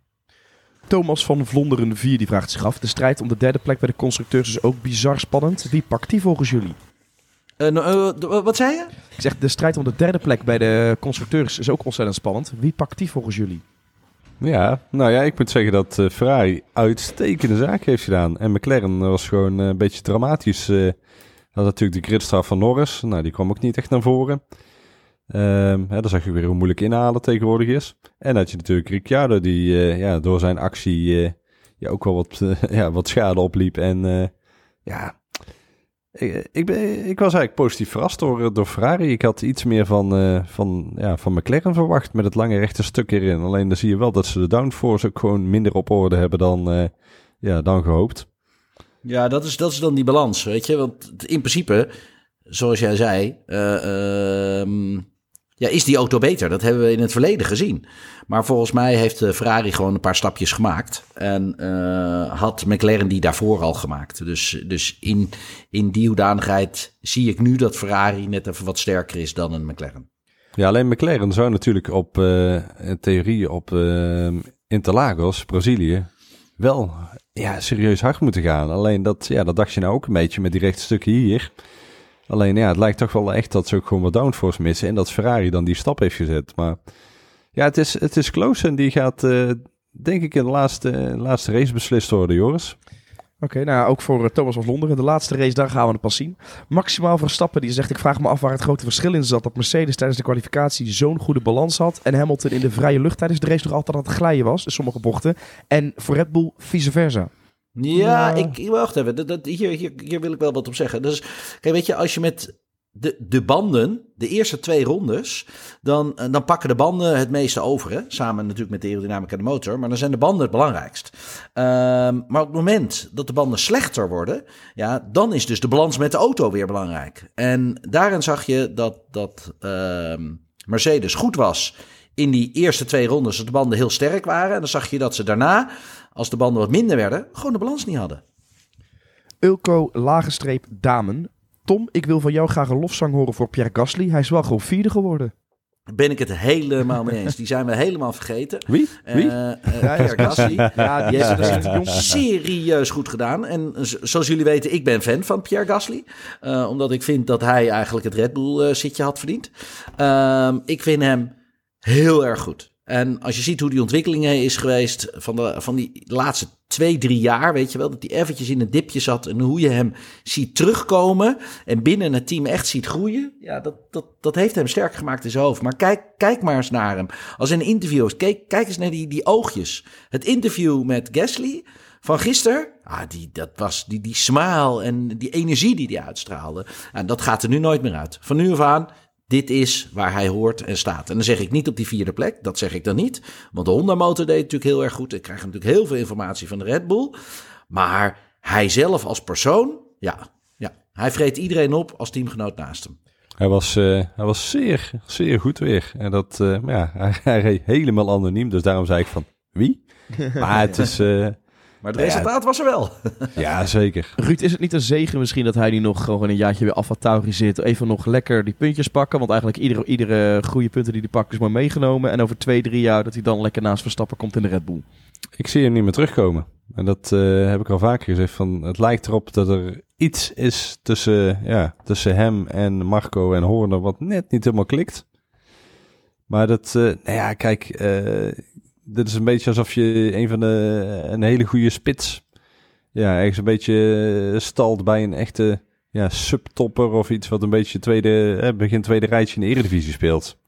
Thomas van Vlonderen 4 die vraagt zich af: de strijd om de derde plek bij de constructeurs is ook bizar spannend. Wie pakt die volgens jullie? Uh, uh, wat zei je? Ik zeg, de strijd om de derde plek bij de constructeurs is ook ontzettend spannend. Wie pakt die volgens jullie? Ja, nou ja, ik moet zeggen dat uh, Ferrari uitstekende zaak heeft gedaan. En McLaren was gewoon een beetje dramatisch had natuurlijk de gridstraf van Norris. Nou, die kwam ook niet echt naar voren. Um, hè, dan zag je weer hoe moeilijk inhalen tegenwoordig is. En dat je natuurlijk Ricciardo, die uh, ja, door zijn actie uh, ja, ook wel wat, <laughs> ja, wat schade opliep. En ja, ik, ik, ben, ik was eigenlijk positief verrast door, door Ferrari. Ik had iets meer van, van, ja, van McLaren verwacht met het lange rechte stuk erin. Alleen dan zie je wel dat ze de downforce ook gewoon minder op orde hebben dan, ja, dan gehoopt. Ja, dat is, dat is dan die balans, weet je. Want in principe, zoals jij zei, uh, uh, ja, is die auto beter. Dat hebben we in het verleden gezien. Maar volgens mij heeft uh, Ferrari gewoon een paar stapjes gemaakt. En uh, had McLaren die daarvoor al gemaakt. Dus, dus in, in die hoedanigheid zie ik nu dat Ferrari net even wat sterker is dan een McLaren. Ja, alleen McLaren zou natuurlijk op theorie op Interlagos, Brazilië, wel ja, serieus hard moeten gaan. Alleen dat, ja, dat dacht je nou ook een beetje met die rechte stukken hier. Alleen ja, het lijkt toch wel echt dat ze ook gewoon wat downforce missen. En dat Ferrari dan die stap heeft gezet. Maar ja, het is, het is close en die gaat uh, denk ik in de laatste, laatste race beslist worden, Joris. Oké, okay, nou ook voor uh, Thomas van Londeren. De laatste race, daar gaan we het pas zien. Maximaal Verstappen, die zegt, ik vraag me af waar het grote verschil in zat. Dat Mercedes tijdens de kwalificatie zo'n goede balans had. En Hamilton in de vrije lucht tijdens de race nog altijd aan het glijden was. In sommige bochten. En voor Red Bull vice versa. Ja, ik, wacht even. Dat, dat, hier, hier, hier wil ik wel wat op zeggen. Dus, kijk, weet je, als je met de, de banden, de eerste twee rondes, dan, eh, dan pakken de banden het meeste over. Hè? Samen natuurlijk met de aerodynamica en de motor. Maar dan zijn de banden het belangrijkst. Um, maar op het moment dat de banden slechter worden, ja, dan is dus de balans met de auto weer belangrijk. En daarin zag je dat, dat um, Mercedes goed was in die eerste twee rondes. Dat de banden heel sterk waren. En dan zag je dat ze daarna, als de banden wat minder werden, gewoon de balans niet hadden. Ulco Lagenstreep Damen Tom, ik wil van jou graag een lofzang horen voor Pierre Gasly. Hij is wel gewoon vierde geworden. Ben ik het helemaal mee eens. Die zijn we helemaal vergeten. Wie? Wie? Uh, uh, Pierre <laughs> Gasly. ja, die heeft het serieus goed gedaan. En zoals jullie weten, ik ben fan van Pierre Gasly. Uh, omdat ik vind dat hij eigenlijk het Red Bull zitje had verdiend. Ehm, ik vind hem heel erg goed. En als je ziet hoe die ontwikkelingen is geweest van, de, van die laatste twee, drie jaar, weet je wel, dat hij eventjes in een dipje zat en hoe je hem ziet terugkomen en binnen het team echt ziet groeien, ja, dat, dat, dat heeft hem sterk gemaakt in zijn hoofd. Maar kijk, kijk maar eens naar hem. Als in een interview, kijk, kijk eens naar die, die oogjes. Het interview met Gasly van gisteren, ah, die, dat was die, die smile en die energie die hij uitstraalde. En dat gaat er nu nooit meer uit. Van nu af aan dit is waar hij hoort en staat. En dan zeg ik niet op die vierde plek, dat zeg ik dan niet. Want de Honda-motor deed natuurlijk heel erg goed. Ik krijg natuurlijk heel veel informatie van de Red Bull. Maar hij zelf als persoon, ja, ja hij vreet iedereen op als teamgenoot naast hem. Hij was, uh, hij was zeer, zeer goed weer. En dat, uh, ja, <laughs> hij, hij, reed helemaal anoniem. Dus daarom zei ik van, wie? <laughs> Maar het is, uh, maar het resultaat was er wel. <laughs> ja, zeker. Ruud, is het niet een zegen misschien dat hij nu nog gewoon een jaartje weer Alfa Tauri zit? Even nog lekker die puntjes pakken. Want eigenlijk iedere, iedere goede punten die hij pakt is maar meegenomen. En over twee, drie jaar dat hij dan lekker naast Verstappen komt in de Red Bull. Ik zie hem niet meer terugkomen. En dat uh, heb ik al vaker gezegd. Van, het lijkt erop dat er iets is tussen, ja, tussen hem en Marco en Horner wat net niet helemaal klikt. Maar dat, uh, nou ja, kijk, uh, dit is een beetje alsof je een van de een hele goede spits. Ja, ergens een beetje stalt bij een echte ja, subtopper of iets wat een beetje tweede, eh, begin tweede rijtje in de Eredivisie speelt.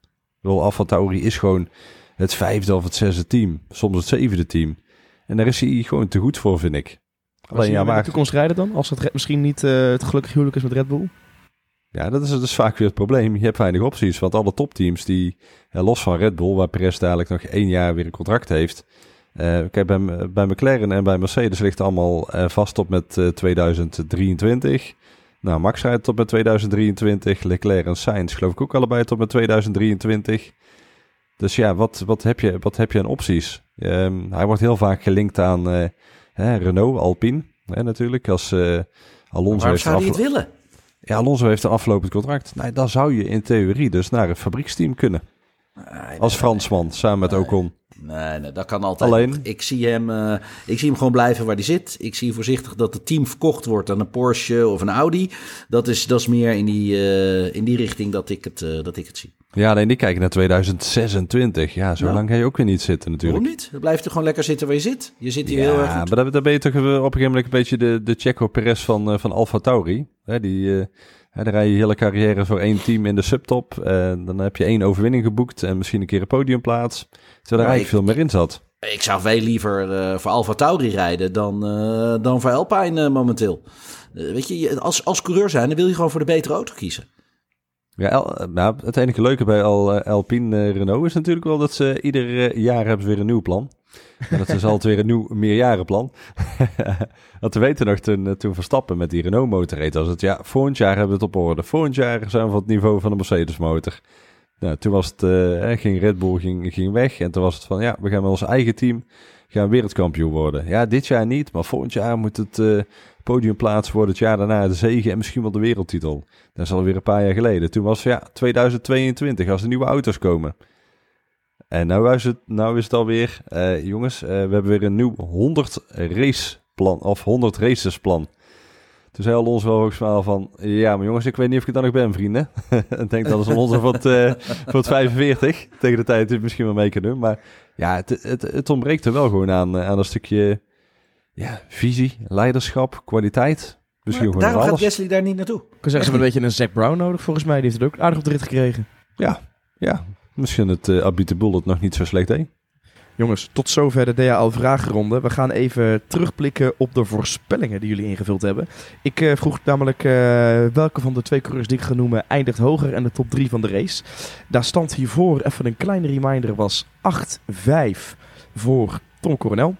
Wel, Alfa Tauri is gewoon het vijfde of het zesde team. Soms het zevende team. En daar is hij gewoon te goed voor, vind ik. Alleen ja, maar... de toekomst rijden dan? Als het misschien niet uh, het gelukkig huwelijk is met Red Bull? Ja, dat is dus vaak weer het probleem. Je hebt weinig opties. Want alle topteams die, los van Red Bull, waar Perez dadelijk nog één jaar weer een contract heeft. Uh, kijk, bij, bij McLaren en bij Mercedes ligt allemaal uh, vast op met 2023. Nou, Max rijdt tot met 2023. Leclerc en Sainz geloof ik ook allebei tot met 2023. Dus ja, wat, wat, heb, je, wat heb je aan opties? Um, hij wordt heel vaak gelinkt aan hè, Renault, Alpine hè, natuurlijk. Als Alonso heeft zou hij het willen? Ja, Alonso heeft een aflopend contract. Nee, dan zou je in theorie dus naar een fabrieksteam kunnen. Nee, als Fransman, samen met Ocon. Nee, nee, dat kan altijd. Alleen, ik zie, hem, uh, ik zie hem gewoon blijven waar hij zit. Ik zie voorzichtig dat het team verkocht wordt aan een Porsche of een Audi. Dat is, dat is meer in die, uh, in die richting dat ik, het, uh, dat ik het zie. Ja, nee, die kijken naar 2026. Ja, zo lang ga je ook weer niet zitten natuurlijk. Waarom niet? Dan blijft er gewoon lekker zitten waar je zit. Je zit hier ja, heel erg goed. maar dan, ben je toch op een gegeven moment een beetje de, de Checo Perez van, van Alfa Tauri. Hè, die dan rij je hele carrière voor één team in de subtop. En dan heb je één overwinning geboekt en misschien een keer een podiumplaats. Terwijl er eigenlijk veel meer in zat. Ik zou veel liever uh, voor Alfa Tauri rijden dan, uh, dan voor Alpine uh, momenteel. weet je, als, als coureur zijn, dan wil je gewoon voor de betere auto kiezen. Ja, El, nou, het enige leuke bij Al, Alpine Renault is natuurlijk wel dat ze ieder jaar hebben weer een nieuw plan. En dat is <laughs> altijd weer een nieuw meerjarenplan. <laughs> Want we weten nog toen, eh, toen Verstappen met die Renault motor reed, als het ja, volgend jaar hebben we het op orde. Volgend jaar zijn we van het niveau van de Mercedes motor. Nou, toen was het, ging Red Bull ging, ging weg en toen was het van ja, we gaan met ons eigen team gaan wereldkampioen worden. Ja, dit jaar niet, maar volgend jaar moet het uh, podiumplaats worden. Het jaar daarna de zegen en misschien wel de wereldtitel. Dat is alweer een paar jaar geleden. Toen was ja, 2022 als de nieuwe auto's komen. En nou is het, nou is het alweer, uh, jongens, uh, we hebben weer een nieuw 100 race plan, of 100 races plan. Toen zei ons wel hoogstwaal van, ja maar jongens, ik weet niet of ik dan nog ben, vrienden. <laughs> ik denk dat is onze voor het, uh, voor het 45, tegen de tijd het misschien wel mee kunnen doen. Maar ja, het, het, het ontbreekt er wel gewoon aan, aan een stukje ja, visie, leiderschap, kwaliteit. Misschien maar daarom gaat Wesley daar niet naartoe. Ik kan zeggen, ze hebben een beetje een Zack Brown nodig volgens mij. Die heeft het ook aardig op de rit gekregen. Ja, ja. Misschien het uh, Abite het nog niet zo slecht deed. Jongens, tot zover de DHL-vragenronde. We gaan even terugblikken op de voorspellingen die jullie ingevuld hebben. Ik uh, vroeg namelijk uh, welke van de twee coureurs die ik ga noemen eindigt hoger en de top 3 van de race. Daar stand hiervoor, even een kleine reminder, was 8-5 voor Tom Coronel.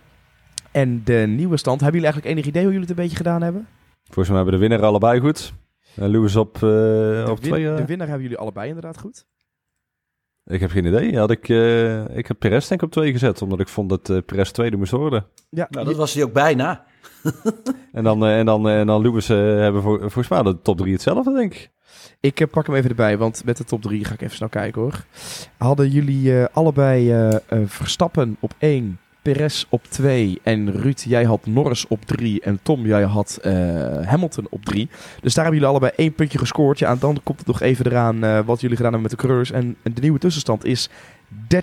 En de nieuwe stand, hebben jullie eigenlijk enig idee hoe jullie het een beetje gedaan hebben? Volgens mij hebben de winnaar allebei goed. En Lewis op, uh, op twee. De winnaar hebben jullie allebei inderdaad goed. Ik heb geen idee. Had ik, uh, ik heb Perez denk ik op twee gezet, omdat ik vond dat uh, Perez tweede moest worden. Ja, nou, dat was hij ook bijna. <laughs> en dan, uh, en dan, en dan Lewis hebben voor, volgens mij de top drie hetzelfde, denk ik. Ik pak hem even erbij, want met de top drie ga ik even snel kijken hoor. Hadden jullie allebei Verstappen op één, Perez op 2 en Ruud, jij had Norris op 3 en Tom, jij had uh, Hamilton op 3. Dus daar hebben jullie allebei één puntje gescoord. Ja, en dan komt het nog even eraan uh, wat jullie gedaan hebben met de coureurs. En, en de nieuwe tussenstand is 13-8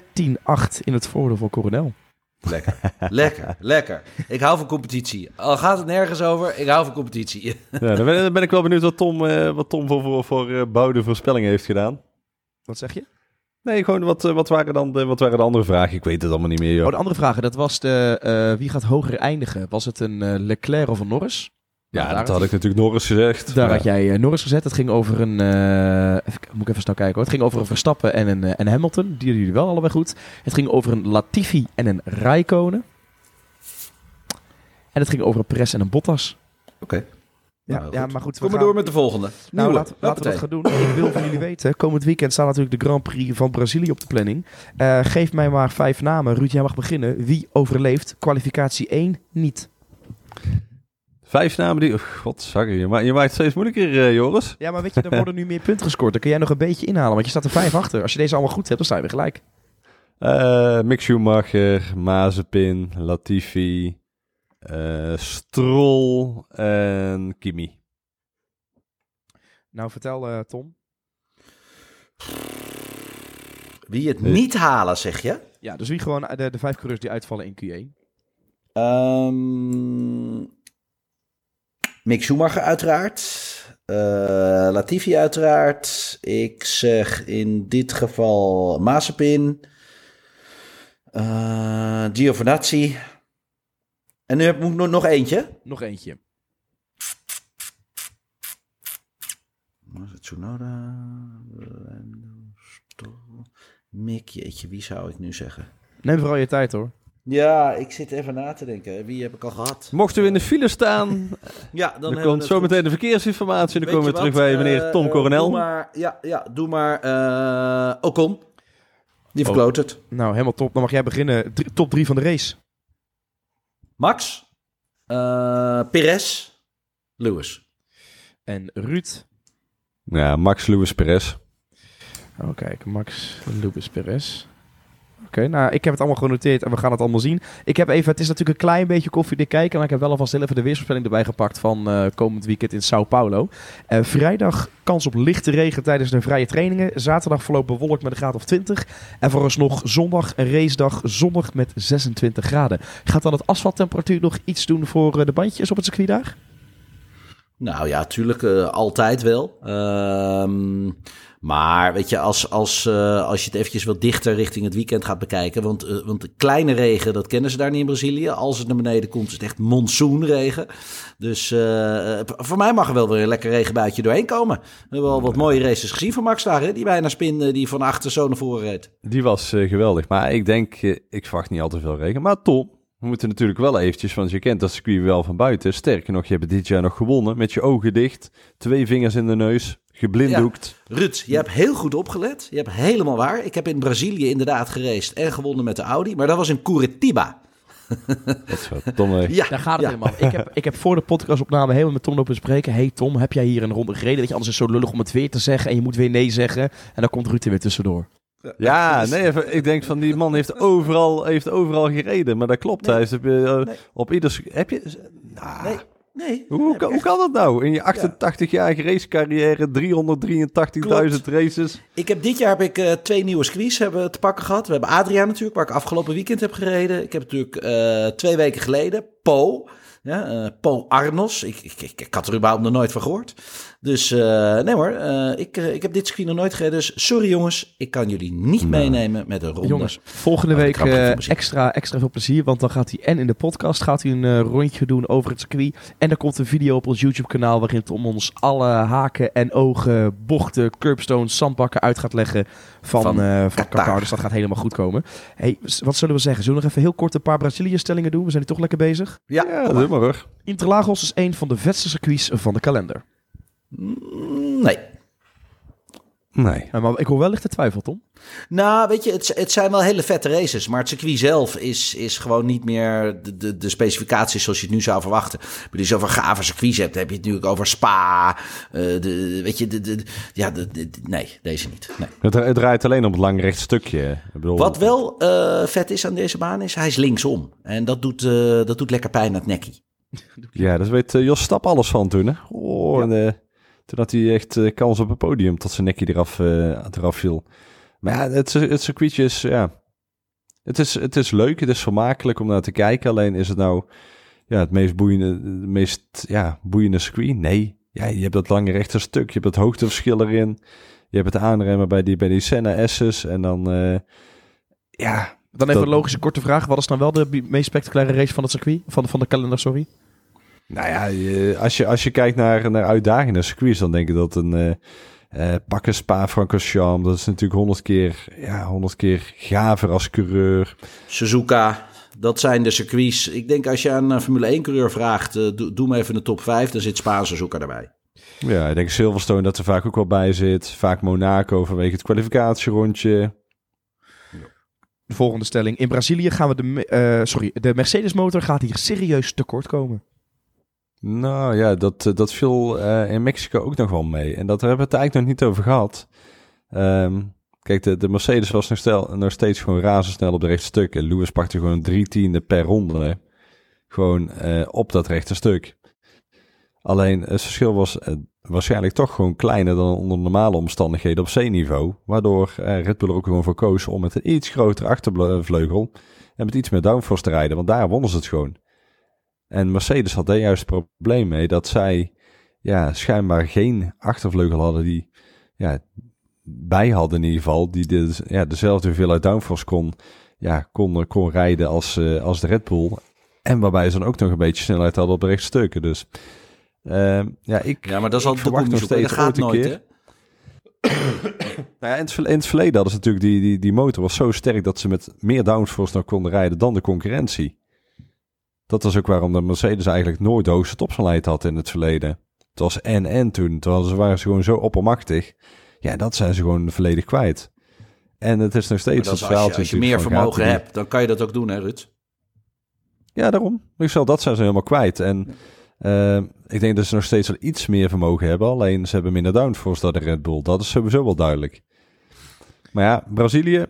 in het voordeel van Coronel. Lekker, <laughs> lekker, lekker. Ik hou van competitie. Al gaat het nergens over, ik hou van competitie. <laughs> ja, dan, ben, dan ben ik wel benieuwd wat Tom, uh, wat Tom voor, voor, voor bouwde voorspellingen heeft gedaan. Wat zeg je? Nee, gewoon wat, wat, waren dan de, wat waren de andere vragen? Ik weet het allemaal niet meer. Joh. Oh, de andere vragen, dat was de uh, wie gaat hoger eindigen? Was het een uh, Leclerc of een Norris? Ja, nou, dat had ik natuurlijk Norris gezegd. Daar had jij uh, Norris gezet. Het ging over een. Even, moet ik even snel kijken hoor. Het ging over een Verstappen en een, en Hamilton. Die hadden jullie wel allebei goed. Het ging over een Latifi en een Raikkonen. En het ging over een Perez en een Bottas. Oké. Okay. Ja, nou, ja, maar goed. Kom maar door met de volgende. Nou, laten, laten we dat gaan doen. Ik wil van jullie <clears throat> weten, komend weekend staat natuurlijk de Grand Prix van Brazilië op de planning. Uh, geef mij maar vijf namen. Ruud, jij mag beginnen. Wie overleeft kwalificatie 1 niet? Vijf namen die... Oh, God. Je, maakt, je maakt het steeds moeilijker, uh, Joris. Ja, maar weet je, er worden nu meer punten gescoord. Dan kun jij nog een beetje inhalen, want je staat er vijf achter. Als je deze allemaal goed hebt, dan sta je weer gelijk. Uh, Mick Schumacher, Mazepin, Latifi, uh, Stroll en Kimi. Nou, vertel uh, Tom. Wie het niet halen, zeg je? Ja, dus wie gewoon de, de vijf coureurs die uitvallen in Q1? Um, Mick Schumacher uiteraard. Uh, Latifi uiteraard. Ik zeg in dit geval Mazepin. Uh, Giovinazzi. En nu heb ik nog eentje. Nog eentje. Tsunoda. Mick, jeetje, wie zou ik nu zeggen? Neem vooral je tijd hoor. Ja, ik zit even na te denken. Wie heb ik al gehad? Mochten we in de file staan, <laughs> ja, dan, dan komt zo meteen de verkeersinformatie. En dan komen we terug bij meneer Tom uh, Coronel. Doe maar, ja, ja, doe maar uh, Ocon. Die verkloot het. Nou, helemaal top. Dan mag jij beginnen. top 3 van de race. Max, uh, Perez, Lewis. En Ruud. Ja, Max, Lewis, Perez. Oh, kijk. Max, Lewis, Perez. Oké, nou, ik heb het allemaal genoteerd en we gaan het allemaal zien. Ik heb even, het is natuurlijk een klein beetje koffiedik kijken, maar ik heb wel alvast heel even de weersvoorspelling erbij gepakt van uh, komend weekend in Sao Paulo. Uh, vrijdag kans op lichte regen tijdens de vrije trainingen. Zaterdag verloopt bewolkt met een graad of 20. En vooralsnog zondag een racedag, zondag met 26 graden. Gaat dan het asfalttemperatuur nog iets doen voor uh, de bandjes op het circuit daar? Nou ja, tuurlijk, altijd wel. Ehm maar weet je, als, als, uh, als je het eventjes wat dichter richting het weekend gaat bekijken. Want, uh, want kleine regen, dat kennen ze daar niet in Brazilië. Als het naar beneden komt, is het echt monsoonregen. Dus uh, voor mij mag er wel weer een lekker regenbuitje doorheen komen. We hebben al wat mooie races gezien van Max daar. Die bijna spin die van achter zo naar voren reed. Die was geweldig. Maar ik denk, ik verwacht niet al te veel regen. Maar Tom, we moeten natuurlijk wel eventjes, want je kent dat circuit wel van buiten. Sterker nog, je hebt dit jaar nog gewonnen met je ogen dicht. Twee vingers in de neus geblinddoekt. Ja. Ruud, je hebt heel goed opgelet. Je hebt helemaal waar. Ik heb in Brazilië inderdaad gereisd en gewonnen met de Audi. Maar dat was in Curitiba. <laughs> Tom, ja, daar gaat het helemaal. Ik heb, ik heb voor de podcastopname helemaal met Tom lopen spreken. Hey Tom, heb jij hier een ronde gereden? Dat je anders is zo lullig om het weer te zeggen en je moet weer nee zeggen. En dan komt Ruud er weer tussendoor. Ja, nee, even, ik denk van die man heeft overal, heeft overal gereden. Maar dat klopt. Nee, hij is op, nee. op ieder... Heb je... Nou, nee. Nee. Hoe, kan, hoe kan dat nou? In je 88-jarige racecarrière, 383.000 races. Ik heb dit jaar heb ik uh, twee nieuwe squeeze hebben te pakken gehad. We hebben Adriaan natuurlijk, waar ik afgelopen weekend heb gereden. Ik heb natuurlijk uh, twee weken geleden Po. Ja, uh, Paul Arnos. Ik, ik, ik, ik, had er überhaupt nog nooit van gehoord. Dus uh, nee hoor, uh, ik, ik heb dit screen nog nooit gereden. Dus sorry jongens, ik kan jullie niet meenemen met een ronde. Jongens, volgende week extra, extra veel plezier. Want dan gaat hij en in de podcast gaat hij een rondje doen over het circuit. En er komt een video op ons YouTube kanaal waarin het om ons alle haken en ogen, bochten, curbstones, zandbakken uit gaat leggen van, van, van Qatar. Dus dat gaat helemaal goed komen. Hey, wat zullen we zeggen? Zullen we nog even heel kort een paar Brazilië-stellingen doen? We zijn hier toch lekker bezig? Ja, ja hoor. Interlagos is een van de vetste circuits van de kalender. Nee. Nee. Ja, maar ik hoor wel lichte twijfel, Tom. Nou, weet je, het, het, zijn wel hele vette races. Maar het circuit zelf is, is gewoon niet meer de, de, de specificaties zoals je het nu zou verwachten. Als je zoveel gave circuits hebt, heb je het natuurlijk over Spa. Uh, de, weet je, de, de, ja, de, nee, deze niet. Nee. Het, het draait alleen om het lang recht stukje. Ik bedoel... Wat wel uh, vet is aan deze baan is, hij is linksom. En dat doet, uh, dat doet lekker pijn aan het nekkie. Ja, dat weet Jos Stap alles van toen. Hè? Oh, ja. en, toen had hij echt uh, kans op het podium tot zijn nekje eraf, uh, eraf viel. Maar ja, het, het circuitje is, ja, het is, het is leuk, het is vermakelijk om naar te kijken. Alleen is het nou ja, het meest boeiende, het meest ja, boeiende circuit? Nee. Ja, je hebt dat lange rechte stuk, je hebt het hoogteverschil erin. Je hebt het aanremmen bij die, bij die Senna S's en dan, uh, ja... Dan even een logische korte vraag. Wat is dan wel de meest spectaculaire race van het circuit? Van, van de kalender, sorry. Nou ja, als je, als je kijkt naar, naar uitdagingen circuits, dan denk ik dat een uh, uh, pakken Spa-Francorchamps, dat is natuurlijk honderd keer, ja, honderd keer gaver als coureur. Suzuka, dat zijn de circuits. Ik denk als je aan een Formule 1 coureur vraagt, uh, doe, doe me even de top 5, dan zit Spa en Suzuka erbij. Ja, ik denk Silverstone dat er vaak ook wel bij zit. Vaak Monaco vanwege het kwalificatierondje. De volgende stelling. In Brazilië gaan we de, uh, sorry, de Mercedes motor gaat hier serieus tekort komen. Nou ja, dat, eh, dat viel uh, in Mexico ook nog wel mee. En dat hebben we het eigenlijk nog niet over gehad. Um, kijk, de, de Mercedes was nog, stel, nog steeds gewoon razendsnel op de rechte stuk. En Lewis pakte gewoon drie tiende per ronde. Gewoon uh, op dat rechte stuk. Alleen het verschil was waarschijnlijk toch gewoon kleiner dan onder normale omstandigheden op C-niveau. Waardoor Red Bull er ook gewoon voor koos om met een iets grotere achtervleugel en met iets meer downforce te rijden. Want daar wonnen ze het gewoon. En Mercedes had daar juist het probleem mee dat zij ja, schijnbaar geen achtervleugel hadden die ja, bij hadden in ieder geval. Die de, ja, dezelfde hoeveelheid downforce kon, ja, kon, kon rijden als, uh, als de Red Bull. En waarbij ze dan ook nog een beetje snelheid hadden op de rechtstukken. Dus uh, ja, ik Ja, maar dat is al verwacht nog steeds dat gaat nooit, keer. <coughs> Nou ja, in, het, verle- in het verleden hadden ze natuurlijk die, die, die motor was zo sterk dat ze met meer downforce nog konden rijden dan de concurrentie. Dat was ook waarom de Mercedes eigenlijk nooit de hoogste topsnelheid had in het verleden. Het was en-en toen, terwijl ze waren ze gewoon zo oppermachtig. Ja, dat zijn ze gewoon volledig kwijt. En het is nog steeds dat als je, als je meer vermogen die- hebt, dan kan je dat ook doen, hè, Ruud? Ja, daarom. Ik zal dat zijn ze helemaal kwijt. En eh, ik denk dat ze nog steeds wel iets meer vermogen hebben. Alleen ze hebben minder downforce dan de Red Bull. Dat is sowieso wel duidelijk. Maar ja, Brazilië.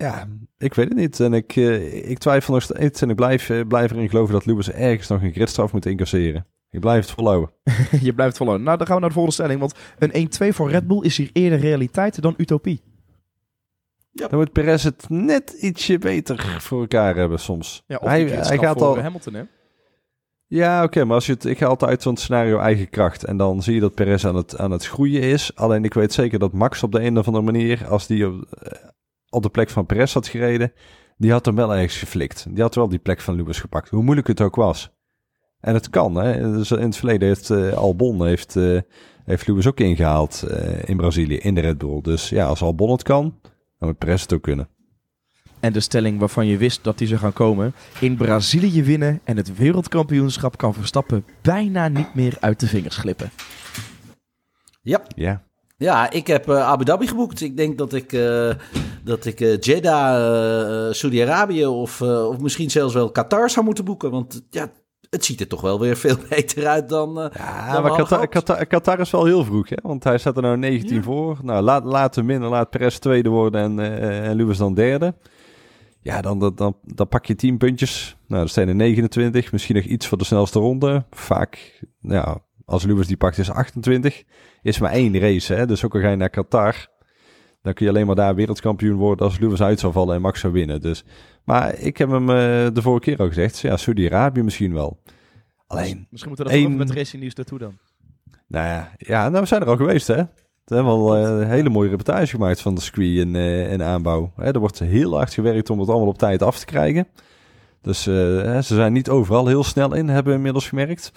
Ja, ik weet het niet. En ik, eh, ik twijfel nog steeds. En ik blijf, eh, blijf erin geloven dat Lewis ergens nog een gridstraf moet incasseren. Ik blijf het volhouden. <laughs> Je blijft volhouden. Nou, dan gaan we naar de volgende stelling. Want een 1-2 voor Red Bull is hier eerder realiteit dan utopie. Dan moet Perez het net ietsje beter voor elkaar hebben soms. Ja, of hij, gaat voor al. Hamilton, hè? Ja, oké, maar als je het, ik ga altijd uit van het scenario eigen kracht. En dan zie je dat Perez aan het, aan het groeien is. Alleen ik weet zeker dat Max op de een of andere manier, als die op, op de plek van Perez had gereden, die had hem wel ergens geflikt. Die had wel die plek van Lewis gepakt, hoe moeilijk het ook was. En het kan, hè. Dus in het verleden heeft eh, Albon heeft, eh, heeft Lewis ook ingehaald eh, in Brazilië, in de Red Bull. Dus ja, als Albon het kan, dan moet Perez het ook kunnen. En de stelling waarvan je wist dat die zou gaan komen. In Brazilië winnen en het wereldkampioenschap kan Verstappen bijna niet meer uit de vingers glippen. Ja. Ja, Ja, ik heb eh, Abu Dhabi geboekt. Ik denk dat ik, eh, dat ik eh, Jeddah, Saudi-Arabië of, of misschien zelfs wel Qatar zou moeten boeken. Want ja, het ziet er toch wel weer veel <laughs> beter uit dan... Ja, dan maar Qatar. Qatar, Qatar is wel heel vroeg, hè? Want hij staat er nou 19 Ja. voor. Nou, laat, laat hem winnen, laat Perez tweede worden en, en Lewis dan derde. Ja, dan, dan, dan, dan pak je 10 puntjes. Nou, dat zijn er 29. Misschien nog iets voor de snelste ronde. Vaak, ja, als Lewis die pakt is 28. Is maar één race, hè? Dus ook al ga je naar Qatar, dan kun je alleen maar daar wereldkampioen worden als Lewis uit zou vallen en Max zou winnen. Dus, maar ik heb hem eh, de vorige keer al gezegd. Ja, Saudi-Arabië misschien wel. Alleen, Misschien moeten we dat even met Racing News naartoe dan. nou ja, ja nou, we zijn er al geweest, hè? We hebben al eh, een hele mooie reportage gemaakt van de circuit en, eh, en aanbouw. Hè, er wordt heel hard gewerkt om het allemaal op tijd af te krijgen. Dus ze zijn niet overal heel snel in, hebben we inmiddels gemerkt.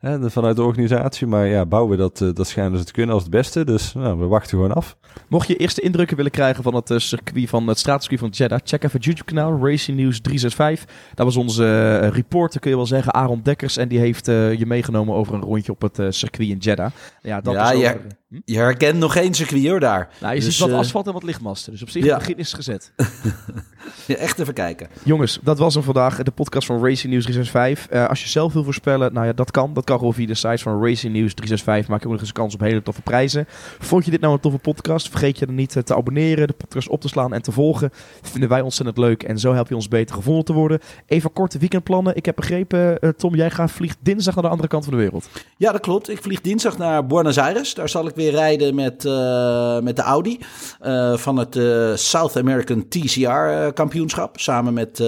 Hè, vanuit de organisatie. Maar ja, bouwen, dat, eh, dat schijnen ze te kunnen als het beste. Dus nou, we wachten gewoon af. Mocht je eerste indrukken willen krijgen van het eh, circuit van het straatcircuit van Jeddah, check even het YouTube kanaal Racing News 365. Dat was onze eh, reporter, kun je wel zeggen, Aaron Dekkers. En die heeft je meegenomen over een rondje op het circuit in Jeddah. Ja, dat Ja, is ja. Hm? Je herkent nog geen circuit hoor daar. Nou, je Dus, ziet wat eh, asfalt en wat lichtmasten. Dus op zich, ja. het begin is gezet. <laughs> Ja, echt even kijken. Jongens, dat was hem vandaag. De podcast van Racing News 365. Eh, als je zelf wil voorspellen, nou ja, dat kan. Dat kan gewoon via de site van Racing News 365. Maak je ook nog eens kans op hele toffe prijzen. Vond je dit nou een toffe podcast? Vergeet je dan niet eh, te abonneren, de podcast op te slaan en te volgen. Vinden wij ontzettend leuk en zo help je ons beter gevonden te worden. Even korte weekendplannen. Ik heb begrepen, Tom, jij gaat vliegt dinsdag naar de andere kant van de wereld. Ja, dat klopt. Ik vlieg dinsdag naar Buenos Aires. Daar zal ik weer rijden met, eh, met de Audi eh, van het eh, South American TCR-kampioenschap. samen met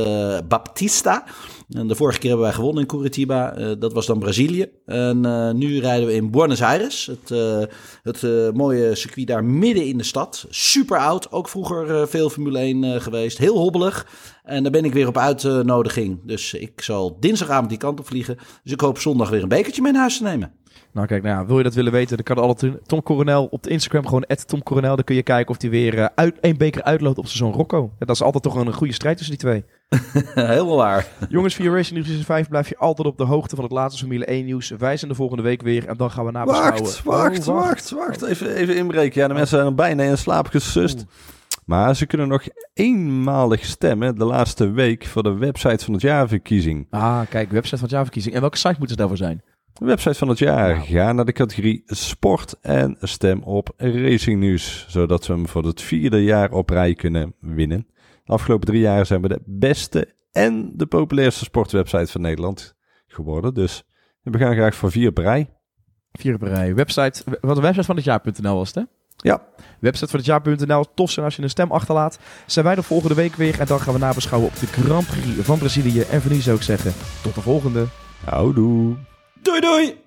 Baptista. En de vorige keer hebben wij gewonnen in Curitiba. Dat was dan Brazilië. En nu rijden we in Buenos Aires. Het, het mooie circuit daar midden in de stad. Super oud. Ook vroeger veel Formule 1 eh, geweest. Heel hobbelig. En daar ben ik weer op uitnodiging. Dus ik zal dinsdagavond die kant op vliegen. Dus ik hoop zondag weer een bekertje mee naar huis te nemen. Nou kijk, nou ja, wil je dat willen weten, dan kan altijd Tom Coronel op de Instagram gewoon Tom Coronel. Dan kun je kijken of hij weer eh, uit, één beker uitloopt op zijn zoon Rocco. Ja, dat is altijd toch een goede strijd tussen die twee. <laughs> Helemaal waar. <laughs> Jongens, via Racing News 5 blijf je altijd op de hoogte van het laatste Formule 1 nieuws. Wij zijn de volgende week weer en dan gaan we nabeschouwen. Wacht, wacht, Oh, wacht, wacht. Even, even inbreken. Ja, de mensen zijn bijna in slaap gesust. Maar ze kunnen nog eenmalig stemmen de laatste week voor de website van het jaarverkiezing. Ah, kijk, website van jaarverkiezing. En welke site moeten ze daarvoor zijn? Website van het jaar. Nou. Ga naar de categorie sport en stem op Racing News. Zodat we hem voor het vierde jaar op rij kunnen winnen. De afgelopen drie jaar zijn we de beste en de populairste sportwebsite van Nederland geworden. Dus we gaan graag voor vier op rij. Vier op rij. Website, wat de website van het jaar.nl was het, hè? Ja, Website van het jaar.nl. Tof zijn als je een stem achterlaat. Zijn wij de volgende week weer en dan gaan we nabeschouwen op de Grand Prix van Brazilië. En voor nu zou ik zeggen, tot de volgende. houdoe. Doei doei!